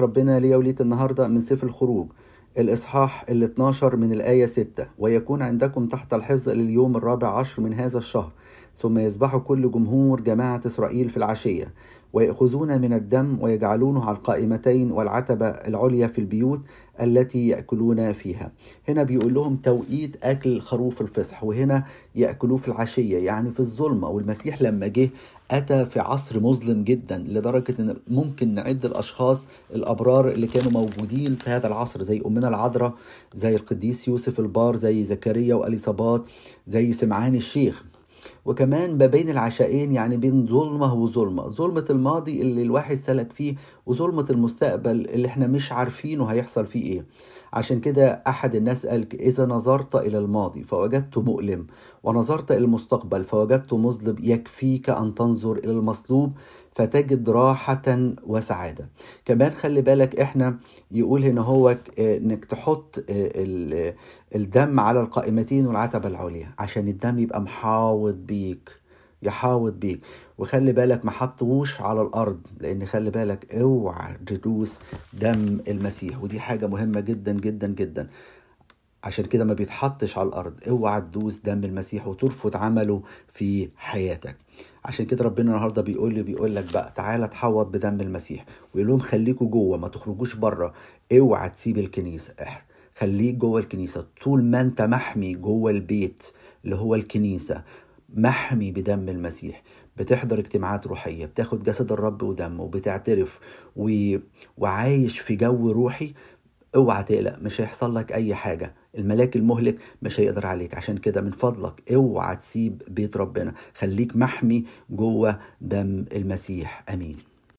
ربنا ليا وليك النهاردة من سفر الخروج. الإصحاح ال 12 من الآية 6 ويكون عندكم تحت الحفظ لليوم الرابع عشر من هذا الشهر ثم يذبح كل جمهور جماعة إسرائيل في العشية ويأخذون من الدم ويجعلونه على القائمتين والعتبة العليا في البيوت التي يأكلون فيها. هنا بيقول لهم توقيت أكل خروف الفصح وهنا يأكلوه في العشية يعني في الظلمة. والمسيح لما جه أتى في عصر مظلم جدا لدرجة أن ممكن نعد الأشخاص الأبرار اللي كانوا موجودين في هذا العصر زي أمنا العذراء زي القديس يوسف البار زي زكريا وأليصابات زي سمعان الشيخ. وكمان ما بين العشائين يعني بين ظلمة وظلمة. ظلمة الماضي اللي الواحد سلك فيه وظلمة المستقبل اللي إحنا مش عارفينه هيحصل فيه إيه. عشان كده أحد الناس قال إذا نظرت إلى الماضي فوجدته مؤلم ونظرت إلى المستقبل فوجدته مظلم يكفيك أن تنظر إلى المصلوب. فتجد راحة وسعادة. كمان خلي بالك إحنا يقول هنا هو إنك تحط الدم على القائمتين والعتبة العليا عشان الدم يبقى محاوط بيك يحاوط بيك. وخلي بالك ما حطوش على الأرض لأن خلي بالك اوعى تدوس دم المسيح. ودي حاجة مهمة جدا جدا جدا. عشان كده ما بيتحطش على الأرض. اوعى تدوس دم المسيح وترفض عمله في حياتك. عشان كده ربنا النهارده بيقول لي بيقول لك بقى تعالى تحوط بدم المسيح. ويقول لهم خليكوا جوه ما تخرجوش بره. اوعى تسيب الكنيسة. خليك جوه الكنيسة. طول ما انت محمي جوه البيت اللي هو الكنيسة محمي بدم المسيح. بتحضر اجتماعات روحية بتاخد جسد الرب ودمه وبتعترف و... وعايش في جو روحي اوعى تقلق مش هيحصل لك أي حاجة. الملاك المهلك مش هيقدر عليك. عشان كده من فضلك اوعى تسيب بيت ربنا. خليك محمي جوه دم المسيح. آمين.